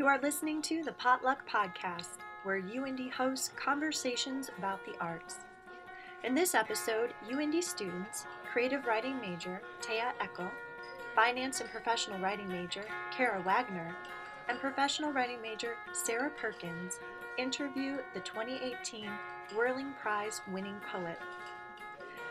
You are listening to the Potluck Podcast, where UIndy hosts conversations about the arts. In this episode, UIndy students, creative writing major Taya Eckel, finance and professional writing major Kara Wagner, and professional writing major Sarah Perkins interview the 2018 Whirling Prize winning poet.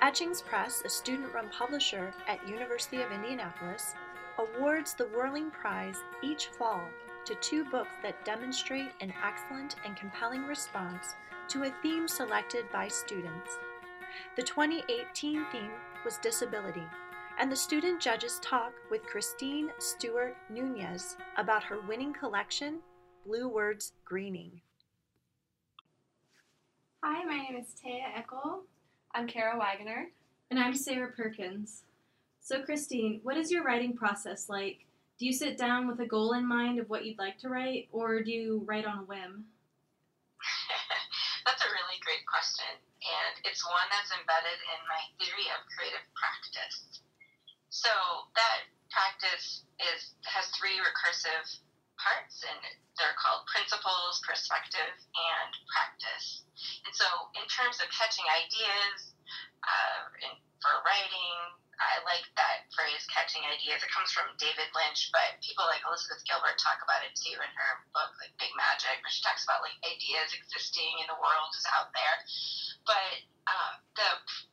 Etchings Press, a student-run publisher at University of Indianapolis, awards the Whirling Prize each fall to two books that demonstrate an excellent and compelling response to a theme selected by students. The 2018 theme was disability, and the student judges talk with Christine Stewart Nunez about her winning collection, Blue Words Greening. Hi, my name is Taya Eckel. I'm Kara Wagner. And I'm Sarah Perkins. So, Christine, what is your writing process like? Do you sit down with a goal in mind of what you'd like to write, or do you write on a whim? that's a really great question, and it's one that's embedded in my theory of creative practice. So, that practice is has three recursive parts, and they're called principles, perspective, and practice. And so, in terms of catching ideas uh, in, for writing, I like that phrase, catching ideas. It comes from David Lynch, but people like Elizabeth Gilbert talk about it too in her book, like Big Magic, where she talks about like ideas existing in the world is out there. But uh, the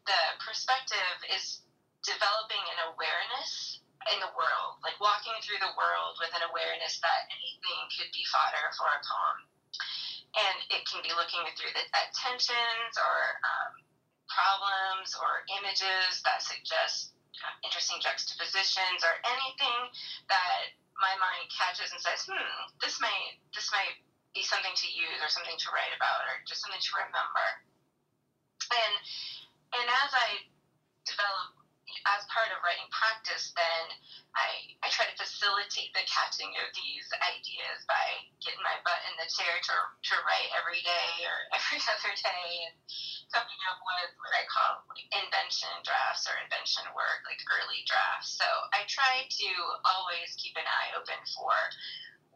the perspective is developing an awareness in the world, like walking through the world with an awareness that anything could be fodder for a poem. And it can be looking through the, at tensions or um, problems or images that suggest interesting juxtapositions or anything that my mind catches and says, hmm, this might this might be something to use or something to write about or just something to remember. And and as I develop as part of writing practice, then I, I try to facilitate the catching of these ideas by getting my butt in the chair to, to write every day or every other day and coming up with what I call like invention drafts or invention work, like early drafts. So I try to always keep an eye open for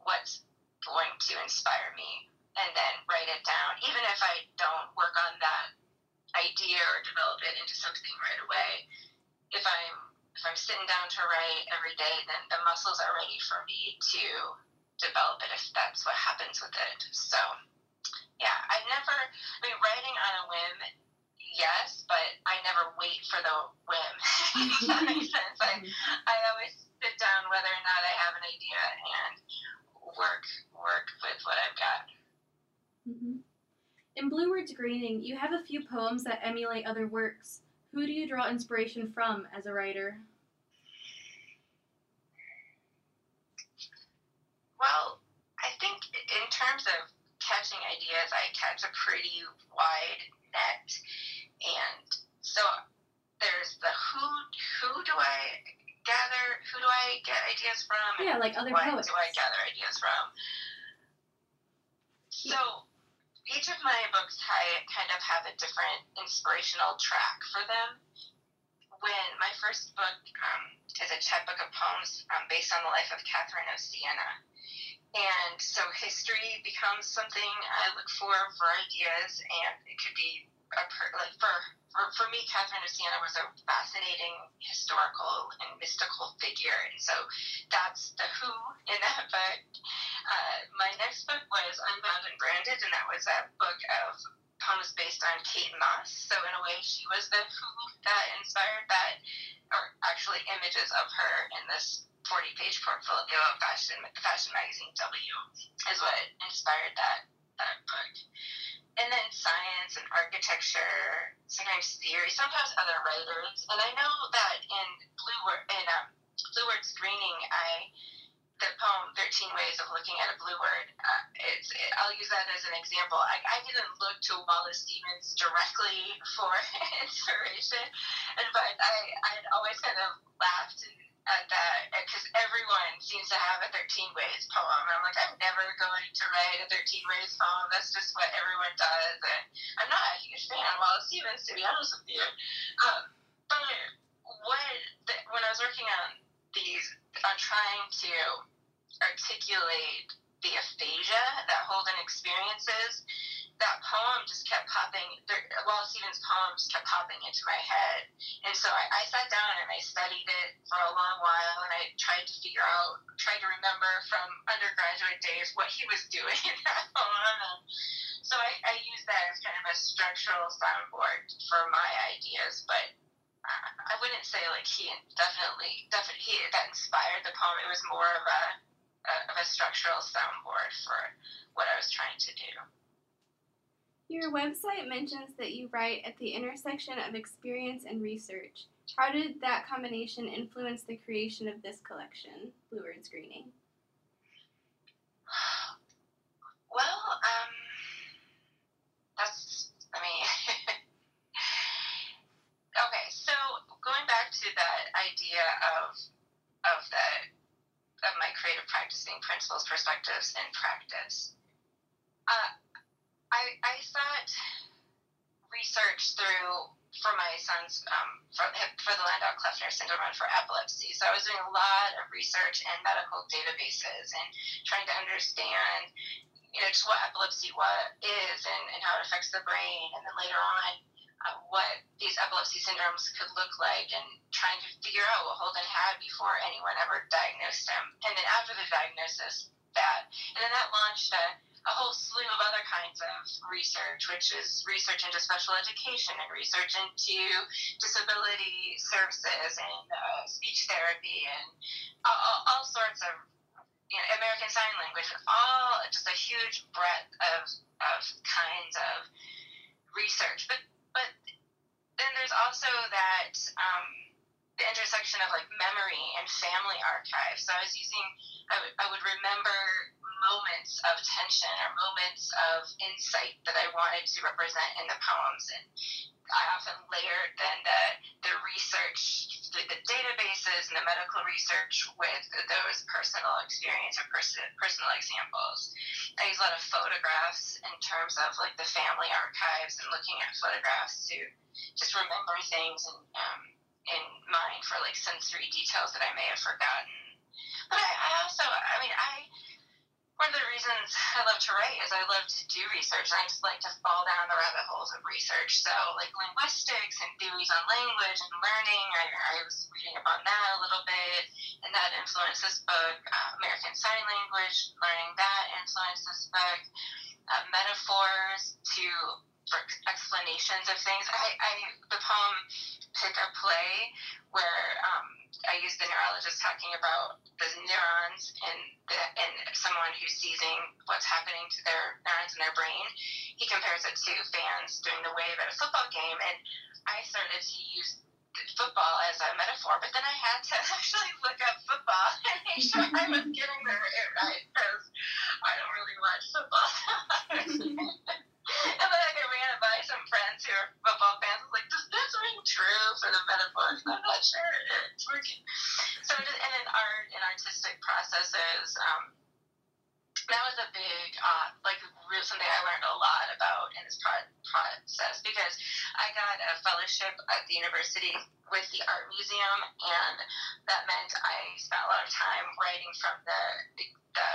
what's going to inspire me and then write it down, even if I don't work on that idea or develop it into something right away if I'm if I'm sitting down to write every day, then the muscles are ready for me to develop it if that's what happens with it. So yeah, I never I mean writing on a whim, yes, but I never wait for the whim. if that makes sense. I I always sit down whether or not I have an idea and work work with what I've got. Mm-hmm. In Blue Words Greening, you have a few poems that emulate other works. Who do you draw inspiration from as a writer? Well, I think in terms of catching ideas, I catch a pretty wide net, and so there's the who. Who do I gather? Who do I get ideas from? Yeah, like other what poets. do I gather ideas from? So each of my books I kind of have a different inspirational track for them. When my first book um, is a chapbook of poems um, based on the life of Catherine of Siena. And so history becomes something I look for for ideas, and it could be a per, like for, for for me, Catherine of Siena was a fascinating historical and mystical figure, and so that's the who in that book. Uh, my next book was Unbound and Branded, and that was a book of poems based on Kate Moss. So in a way, she was the who that inspired that, or actually images of her in this 40-page portfolio of fashion fashion magazine W is what inspired that that book and then science and architecture, sometimes theory, sometimes other writers. And I know that in Blue Word, in um, Blue Word Greening, I the poem 13 Ways of Looking at a Blue Word, uh, it's, it, I'll use that as an example. I, I didn't look to Wallace Stevens directly for inspiration, but I, I'd always kind of laughed and at that because everyone seems to have a 13 ways poem. And I'm like, I'm never going to write a 13 ways poem. That's just what everyone does. And I'm not a huge fan of Wallace Stevens, to be honest with you. Um, but what the, when I was working on these, on trying to articulate the aphasia that Holden experiences, that poem just kept popping. Wallace Stevens' poems kept popping into my head, and so I, I sat down and I studied it for a long while, and I tried to figure out, tried to remember from undergraduate days what he was doing in that poem, and so I, I used that as kind of a structural soundboard for my ideas, but. I wouldn't say like he definitely definitely he, that inspired the poem. It was more of a of a structural soundboard for what I was trying to do. Your website mentions that you write at the intersection of experience and research. How did that combination influence the creation of this collection, Blue Words Greening? Well, um, that's, I mean, okay, so going back to that idea of, of the, of my creative practicing principles, perspectives, and practice, uh, I, I thought research through for my son's um, for, for the Landau-Kleffner syndrome and for epilepsy. So I was doing a lot of research in medical databases and trying to understand, you know, just what epilepsy what is and, and how it affects the brain, and then later on. What these epilepsy syndromes could look like, and trying to figure out what Holden had before anyone ever diagnosed him. And then after the diagnosis, that, and then that launched a a whole slew of other kinds of research, which is research into special education and research into disability services and uh, speech therapy and all, all sorts of you know, American Sign Language, all just a huge breadth of, of kinds of research. But but then there's also that um, the intersection of like memory and family archives. So I was using, I, w- I would remember moments of tension or moments of insight that I wanted to represent in the poems. And I often layered then the, the research, the, the databases and the medical research with those personal experience or person, personal examples. I use a lot of photographs in terms of like the family archives and looking at photographs to just remember things and um, in mind for like sensory details that I may have forgotten. But I, I also, I mean, I one of the reasons I love to write is I love to do research. I just like to fall down the rabbit holes of research. So, like linguistics and theories on language and learning, I, I was reading about that a little bit, and that influenced this book. Uh, American Sign Language, learning that influenced this book. Uh, metaphors to explanations of things. I, I the poem "Pick a Play," where um, I use the neurologist talking about the neurons and the, and someone who's seizing what's happening to their neurons in their brain. He compares it to fans doing the wave at a football game, and I started to use football as a metaphor, but then I had to actually look up football and make sure I was getting the right because I don't really watch football. and then like, I ran it by some friends who are football fans. I was like, does this ring true for the metaphor? I'm not sure it's working. So, and then art and artistic processes. Um, that was a big, uh, like, something I learned a lot about in this pro- process because I got a fellowship at the university with the art museum, and that meant I spent a lot of time writing from the the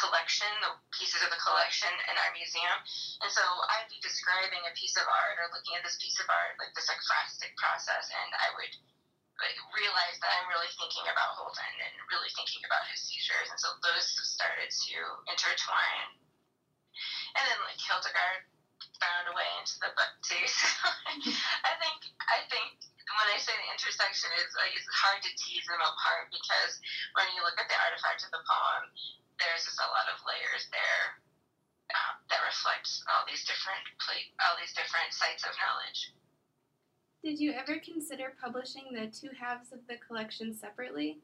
collection, the pieces of the collection in our museum. And so I'd be describing a piece of art or looking at this piece of art, like this ekphrastic process, and I would like, realize that I'm really thinking about Holden and really thinking about his seizures. And so those started to intertwine. And then like Hildegard found a way into the book too. So I think I think when I say the intersection is like it's hard to tease them apart because when you look at the artifact of the poem, there's just a lot of layers there uh, that reflects all these different all these different sites of knowledge. Did you ever consider publishing the two halves of the collection separately?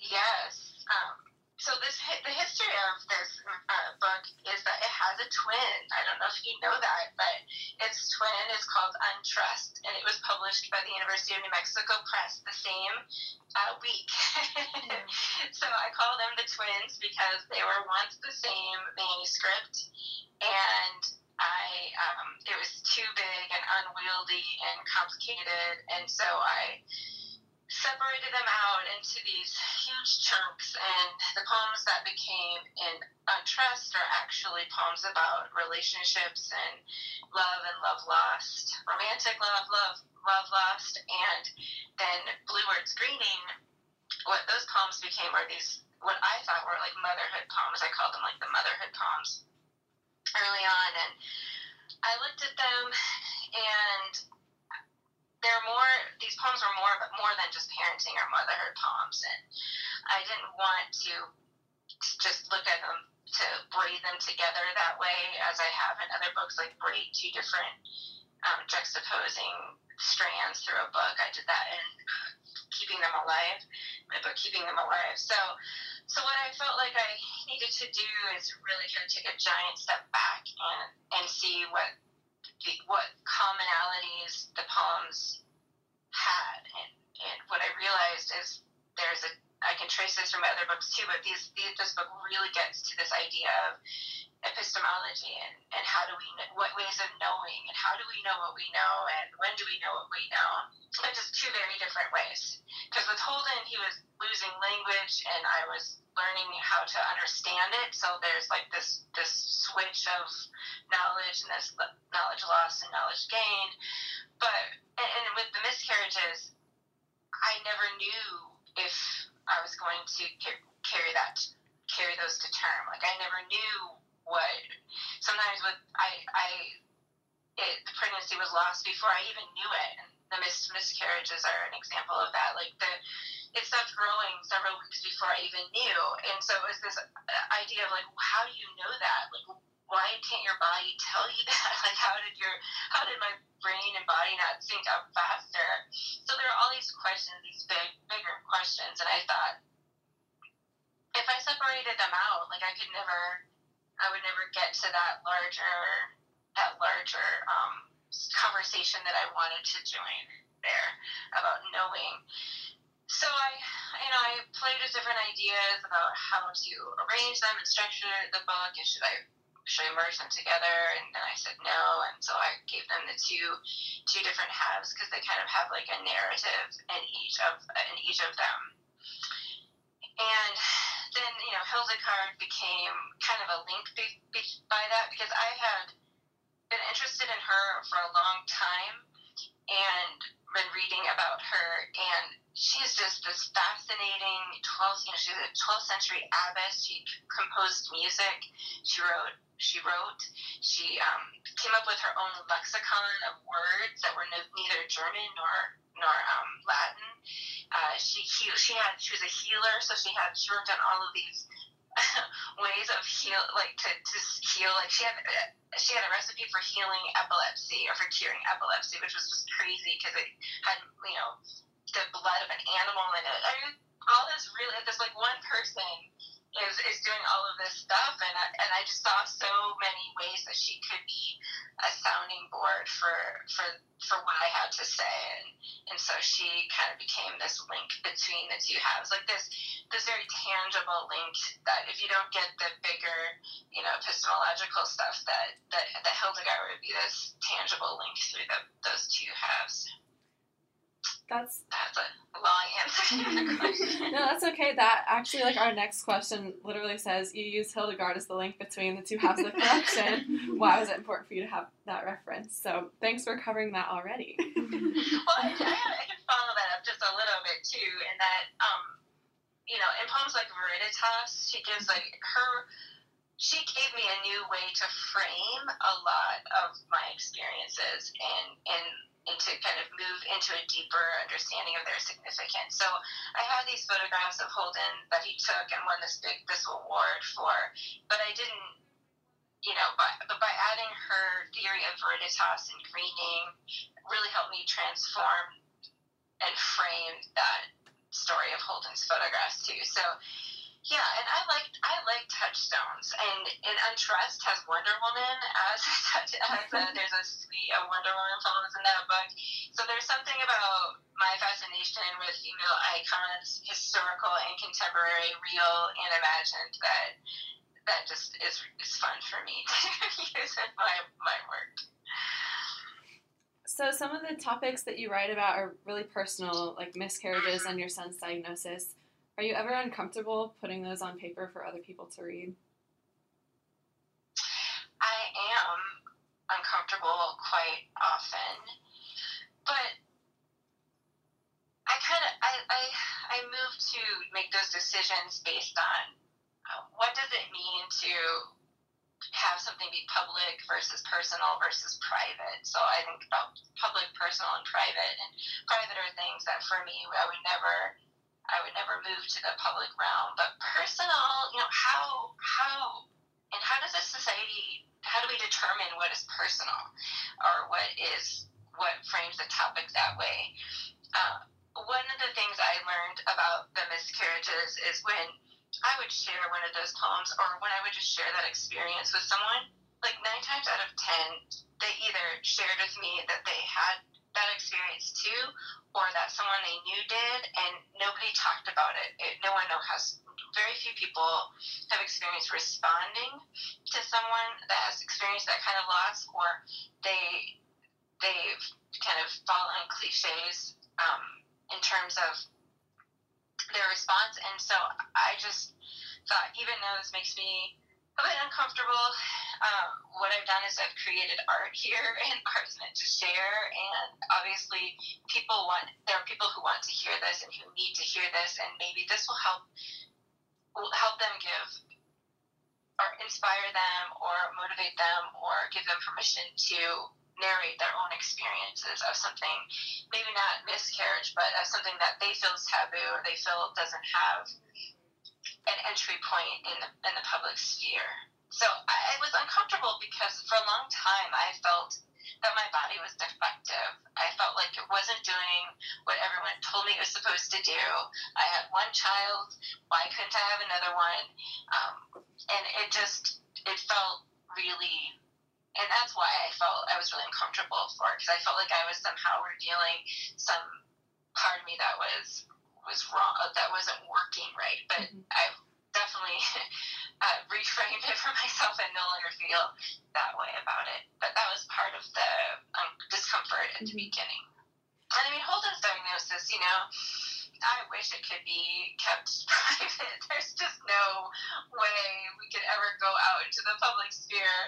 Yes. Um, so this the history of this uh, book is that it has a twin. I don't know if you know that, but its twin is called Untrussed, and it was published by the University of New Mexico Press the same uh, week. so I call them the twins because they were once the same manuscript, and I um, it was too big and unwieldy and complicated, and so I separated them out into these huge chunks, and the poems that became in Untrussed are actually poems about relationships and love and love lost, romantic love, love, love lost, and then Blue Words Greening. What those poems became are these what I thought were like motherhood poems. I called them like the motherhood poems early on, and I looked at them and they're more these poems were more more than just parenting or motherhood poems and i didn't want to just look at them to braid them together that way as i have in other books like braid two different um, juxtaposing strands through a book. I did that in keeping them alive my book keeping them alive. So so what i felt like i needed to do is really kind of take a giant step back and and see what what commonalities the poems had, and, and what I realized is there's a I can trace this from my other books too, but these, these this book really gets to this idea of epistemology and, and how do we what ways of knowing and how do we know what we know and when do we know what we know? And just two very different ways. Because with holden he was losing language and i was learning how to understand it. So there's like this this switch of knowledge and this knowledge lost and knowledge gained but and, and with the miscarriages i never knew if i was going to carry that carry those to term like i never knew what sometimes with I I it, the pregnancy was lost before I even knew it, and the mis- miscarriages are an example of that. Like the it stopped growing several weeks before I even knew, and so it was this uh, idea of like, how do you know that? Like, why can't your body tell you that? Like, how did your how did my brain and body not sync up faster? So there are all these questions, these big bigger questions, and I thought if I separated them out, like I could never I would never get to that larger that larger um, conversation that I wanted to join there about knowing. So I, you know, I played with different ideas about how to arrange them and structure the book, and should I should merge them together? And then I said no, and so I gave them the two two different halves because they kind of have like a narrative in each of in each of them. And then you know Hildegard became kind of a link be- be- by that because I had been interested in her for a long time and been reading about her she's just this fascinating 12th you know she's a 12th century abbess. She composed music. She wrote she wrote. She um, came up with her own lexicon of words that were no, neither german nor nor um, latin. Uh, she he, she had she was a healer, so she had she worked on all of these ways of heal like to, to heal like she had she had a recipe for healing epilepsy or for curing epilepsy, which was just crazy because it had you know the blood of an animal in it. I mean, all this really this like one person is, is doing all of this stuff, and I, and I just saw so many ways that she could be a sounding board for for for what I had to say, and and so she kind of became this link between the two halves, like this this very tangible link that if you don't get the bigger, you know, epistemological stuff, that that that Hildegard would be this tangible link through the, those two halves. That's that's a long answer. no, that's okay. That actually, like our next question, literally says you use Hildegard as the link between the two halves of the collection. Why was it important for you to have that reference? So thanks for covering that already. well, I, I, I can follow that up just a little bit too, in that um, you know, in poems like Viriditas, she gives like her. She gave me a new way to frame a lot of my experiences and and and to kind of move into a deeper understanding of their significance. So I have these photographs of Holden that he took and won this big this award for, but I didn't, you know, by, but by adding her theory of viriditas and greening really helped me transform and frame that story of Holden's photographs too. So yeah, and I like I like touchstones, and and Untrussed has Wonder Woman as as a, there's a suite of Wonder Woman poems in that book. So there's something about my fascination with female icons, historical and contemporary, real and imagined, that that just is is fun for me to use in my my work. So some of the topics that you write about are really personal, like miscarriages mm-hmm. and your son's diagnosis. Are you ever uncomfortable putting those on paper for other people to read? I am uncomfortable quite often, but I kind of I, I I move to make those decisions based on uh, what does it mean to have something be public versus personal versus private. So I think about public, personal, and private. And private are things that for me I would never I would never move to the public realm. But personal, you know, how how and how does a society how do we determine what is personal or what is what frames the topic that way? Uh, one of the things I learned about the miscarriages is when I would share one of those poems or when I would just share that experience with someone, like nine times out of ten, they either shared with me that they had that experience too, or that someone they knew did, and nobody talked about it. it no one knows how. Very few people have experienced responding to someone that has experienced that kind of loss, or they they've kind of fallen cliches um, in terms of their response. And so I just thought, even though this makes me a bit uncomfortable, um, I've done is I've created art here, and art's meant to share. And obviously, people want there are people who want to hear this and who need to hear this, and maybe this will help will help them give or inspire them or motivate them or give them permission to narrate their own experiences of something, maybe not miscarriage, but of something that they feel is taboo or they feel doesn't have an entry point in the, in the public sphere. So I, I was uncomfortable because for a long time I felt that my body was defective. I felt like it wasn't doing what everyone told me it was supposed to do. I had one child. Why couldn't I have another one? Um, and it just, it felt really and that's why I felt I was really uncomfortable for because I felt like I was somehow revealing some part of me that was was wrong that wasn't working uh, reframed it for myself and no longer feel that way about it. But that was part of the um, discomfort at the mm-hmm. beginning. And I mean, Holden's diagnosis, you know. I wish it could be kept private. There's just no way we could ever go out into the public sphere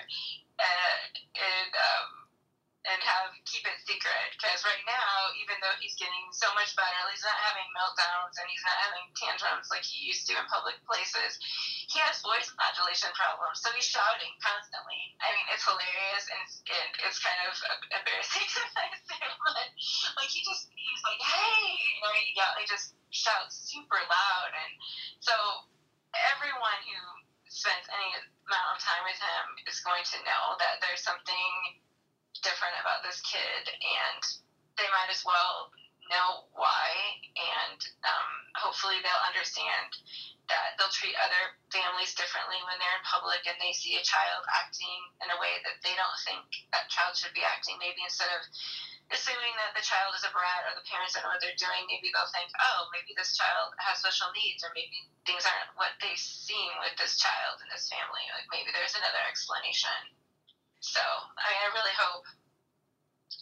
and, and um, and have keep it secret because right now even though he's getting so much better he's not having meltdowns and he's not having tantrums like he used to in public places he has voice modulation problems so he's shouting constantly. I mean it's hilarious and, and it's kind of embarrassing say but like he just he's like hey! You know he, yell, he just shouts super loud and so everyone who spends any amount of time with him is going to know that there's something different about this kid, and they might as well know why, and um, hopefully they'll understand that they'll treat other families differently when they're in public and they see a child acting in a way that they don't think that child should be acting. Maybe instead of assuming that the child is a brat or the parents don't know what they're doing, maybe they'll think, oh, maybe this child has special needs, or maybe things aren't what they seem with this child in this family. Like maybe there's another explanation. So I, I really hope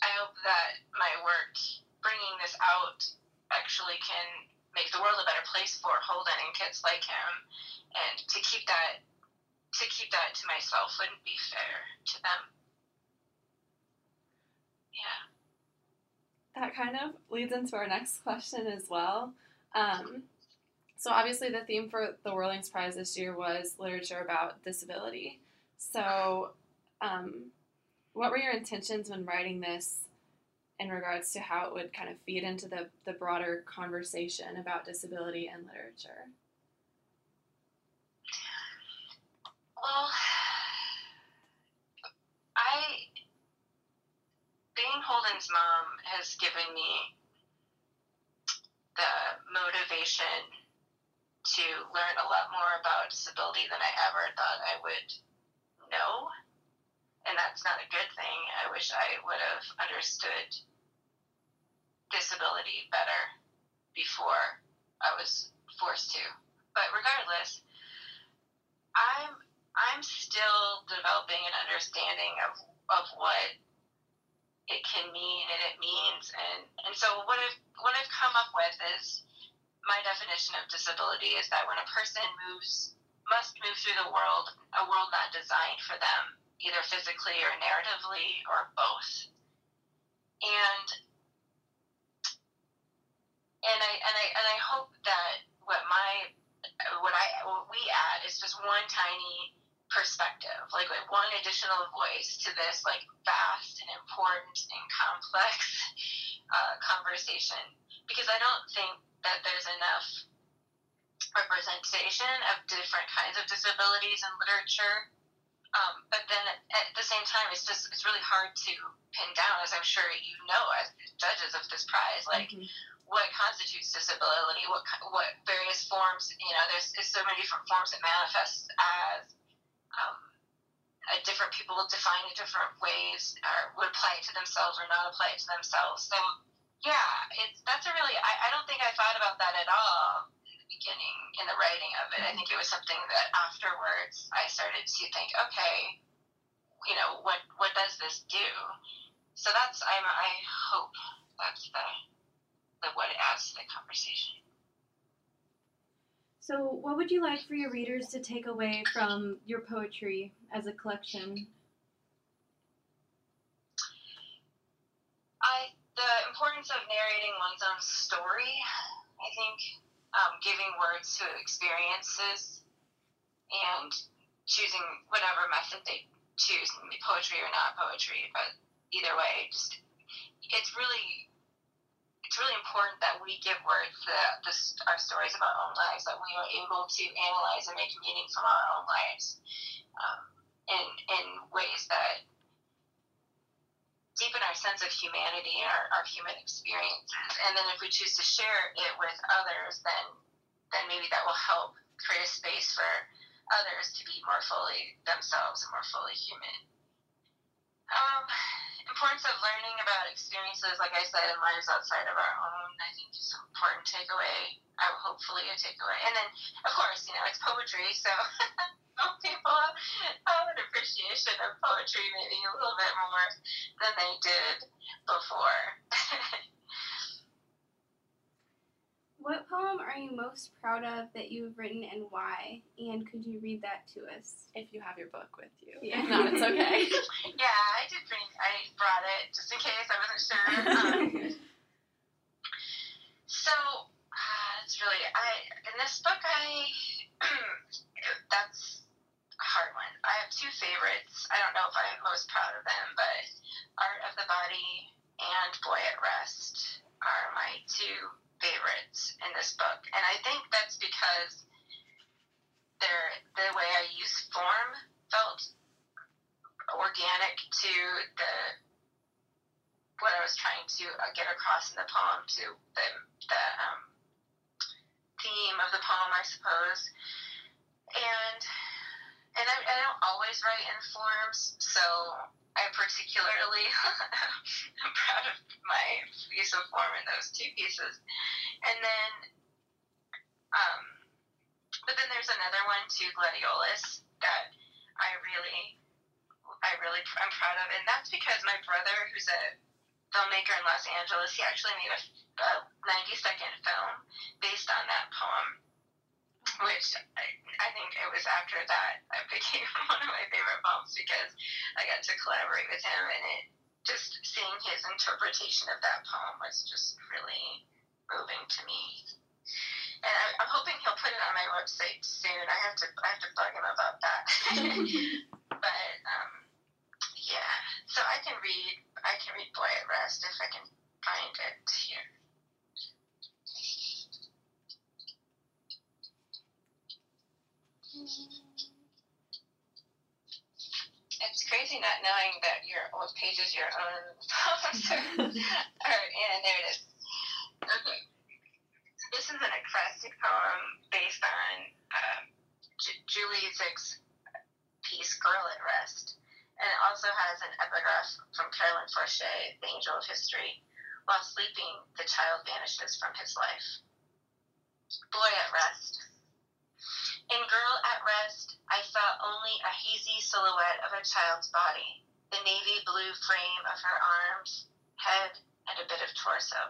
I hope that my work bringing this out actually can make the world a better place for Holden and kids like him. And to keep that to keep that to myself wouldn't be fair to them. Yeah. That kind of leads into our next question as well. Um, so obviously the theme for the Whirlings Prize this year was literature about disability. So um, what were your intentions when writing this in regards to how it would kind of feed into the, the broader conversation about disability and literature? Well, I, being Holden's mom has given me the motivation to learn a lot more about disability than I ever thought I would know and that's not a good thing. I wish I would have understood disability better before I was forced to. But regardless, I'm I'm still developing an understanding of of what it can mean and it means. And, and so what I've, what I've come up with is my definition of disability is that when a person moves, must move through the world, a world not designed for them, either physically or narratively or both. And and I and I and I hope that what my what I what we add is just one tiny perspective, like, one additional voice to this like vast and important and complex uh, conversation. Because I don't think that there's enough representation of different kinds of disabilities in literature. Um, but then at the same time, it's just it's really hard to pin down, as I'm sure you know, as judges of this prize, like. Mm-hmm what constitutes disability, what what various forms, you know, there's, there's so many different forms that manifest as um, different people will define it different ways or would apply it to themselves or not apply it to themselves. So yeah, it's that's a really I, I don't think I thought about that at all beginning in the writing of it. I think it was something that afterwards I started to think, okay, you know, what what does this do? So that's I'm I hope that's the the what it adds to the conversation. So, what would you like for your readers to take away from your poetry as a collection? I the importance of narrating one's own story. I think um, giving words to experiences and choosing whatever method they choose, poetry or not poetry, but either way, just it's really it's really important that we give words to the, our stories of our own lives, that we are able to analyze and make meaning from our own lives um, in, in ways that deepen our sense of humanity and our, our human experiences. And then if we choose to share it with others, then then maybe that will help create a space for others to be more fully themselves and more fully human. Um, importance of learning about experiences, like I said, in lives outside of our own, I think is an important takeaway. I hopefully a takeaway. And then, of course, you know, it's poetry, so some people have an appreciation of poetry maybe a little bit more than they did before. What poem are you most proud of that you've written and why? And could you read that to us? If you have your book with you. Yeah. If not, it's okay. yeah, I did bring, I brought it just in case I wasn't sure. Um, so, uh, it's really, I, in this book, I, that's a hard one. I have two favorites. I don't know if I'm most proud of them, but Art of the Body and Boy at Rest are my two favorites in this book, and I think that's because they're, the way I use form felt organic to the what I was trying to uh, get across in the poem, to the the um, theme of the poem, I suppose, and and I, I don't always write in forms, so I particularly am proud of my use of form in those two pieces. And then, um, but then there's another one too, Gladiolus, that I really, I really, I'm proud of, and that's because my brother, who's a filmmaker in Los Angeles, he actually made a, a 90 second film based on that poem which I, I think it was after that I became one of my favorite poems because I got to collaborate with him and it just seeing his interpretation of that poem was just really moving to me. And I, I'm hoping he'll put it on my website soon. I have to I have to bug him about that. but um, yeah, so I can read I can read Boy at Rest if I can find it here. It's crazy not knowing that your what pages your own poems are. There it is. Okay. This is an ekphrastic poem based on um, J- Julie Zick's piece Girl at Rest. And it also has an epigraph from Carolyn Forché, The Angel of History. While sleeping, the child vanishes from his life. Boy at Rest. In Girl at Rest, I saw only a hazy silhouette of a child's body. the navy blue frame of her arms, head, and a bit of torso.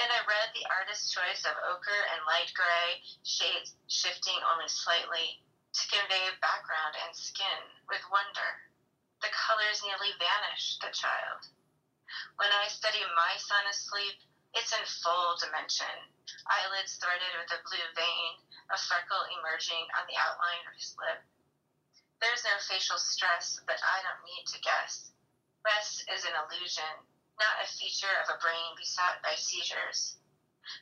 And I read the artist's choice of ochre and light gray, shades shifting only slightly, to convey background and skin with wonder. The colors nearly vanish, the child. When I study my son asleep, it's in full dimension, eyelids threaded with a blue vein, a freckle emerging on the outline of his lip. There's no facial stress, but I don't need to guess. Rest is an illusion, not a feature of a brain beset by seizures.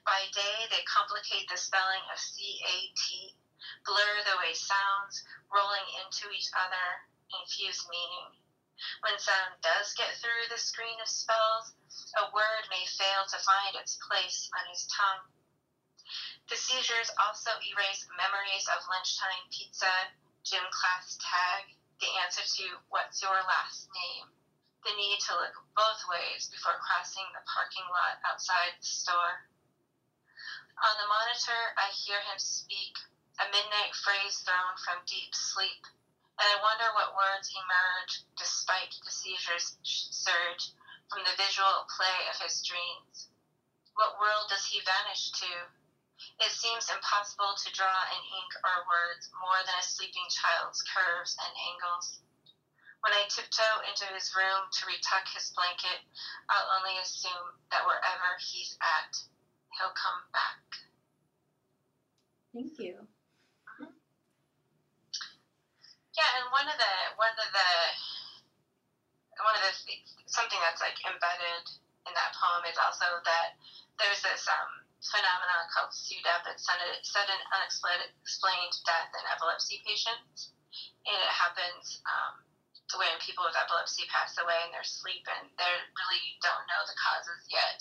By day, they complicate the spelling of C A T, blur the way sounds, rolling into each other, infuse meaning. When sound does get through the screen of spells, a word may fail to find its place on his tongue. The seizures also erase memories of lunchtime pizza, gym class tag, the answer to what's your last name, the need to look both ways before crossing the parking lot outside the store. On the monitor, I hear him speak, a midnight phrase thrown from deep sleep, and I wonder what words emerge despite the seizures surge from the visual play of his dreams. What world does he vanish to? It seems impossible to draw in ink or words more than a sleeping child's curves and angles. When I tiptoe into his room to retuck his blanket, I'll only assume that wherever he's at, he'll come back. Thank you. Yeah, and one of the one of the one of the something that's like embedded in that poem is also that there's this um, phenomenon called SUDEP. It's sudden unexplained death in epilepsy patients, and it happens um, when people with epilepsy pass away in their sleep and they really don't know the causes yet.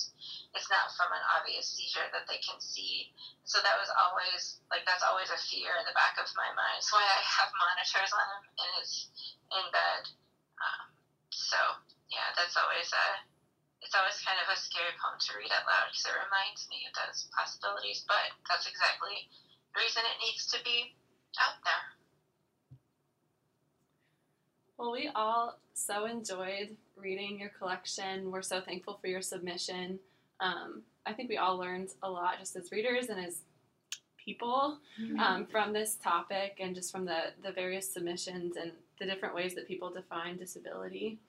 It's not from an obvious seizure that they can see. So that was always like that's always a fear in the back of my mind. That's why I have monitors on him in his in bed. Um, so yeah, that's always a it's always kind of a scary poem to read out loud because it reminds me of those possibilities. But that's exactly the reason it needs to be out there. Well, we all so enjoyed reading your collection. We're so thankful for your submission. Um, I think we all learned a lot just as readers and as people um, from this topic and just from the, the various submissions and the different ways that people define disability.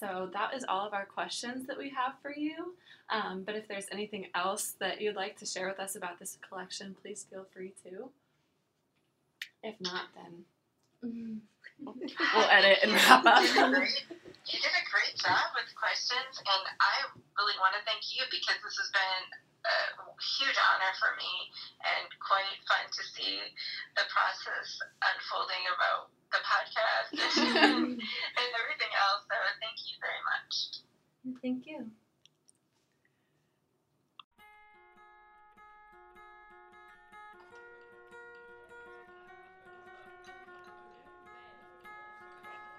So that is all of our questions that we have for you. Um, but if there's anything else that you'd like to share with us about this collection, please feel free to. If not, then we'll edit and wrap up. You did, a great, you did a great job with questions, and I really want to thank you because this has been a huge honor for me and quite fun to see the process unfolding about the podcast and, and everything else. So thank you very much. Thank you.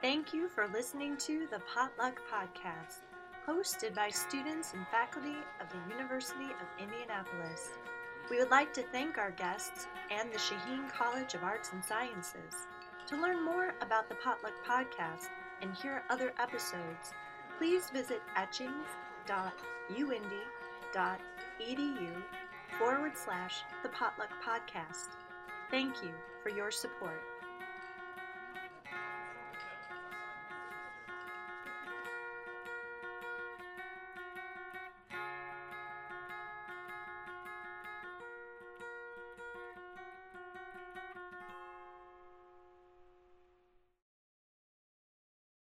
Thank you for listening to the Potluck Podcast, hosted by students and faculty of the University of Indianapolis. We would like to thank our guests and the Shaheen College of Arts and Sciences. To learn more about the Potluck Podcast and hear other episodes, please visit etchings.uindy.edu forward slash the Potluck Podcast. Thank you for your support.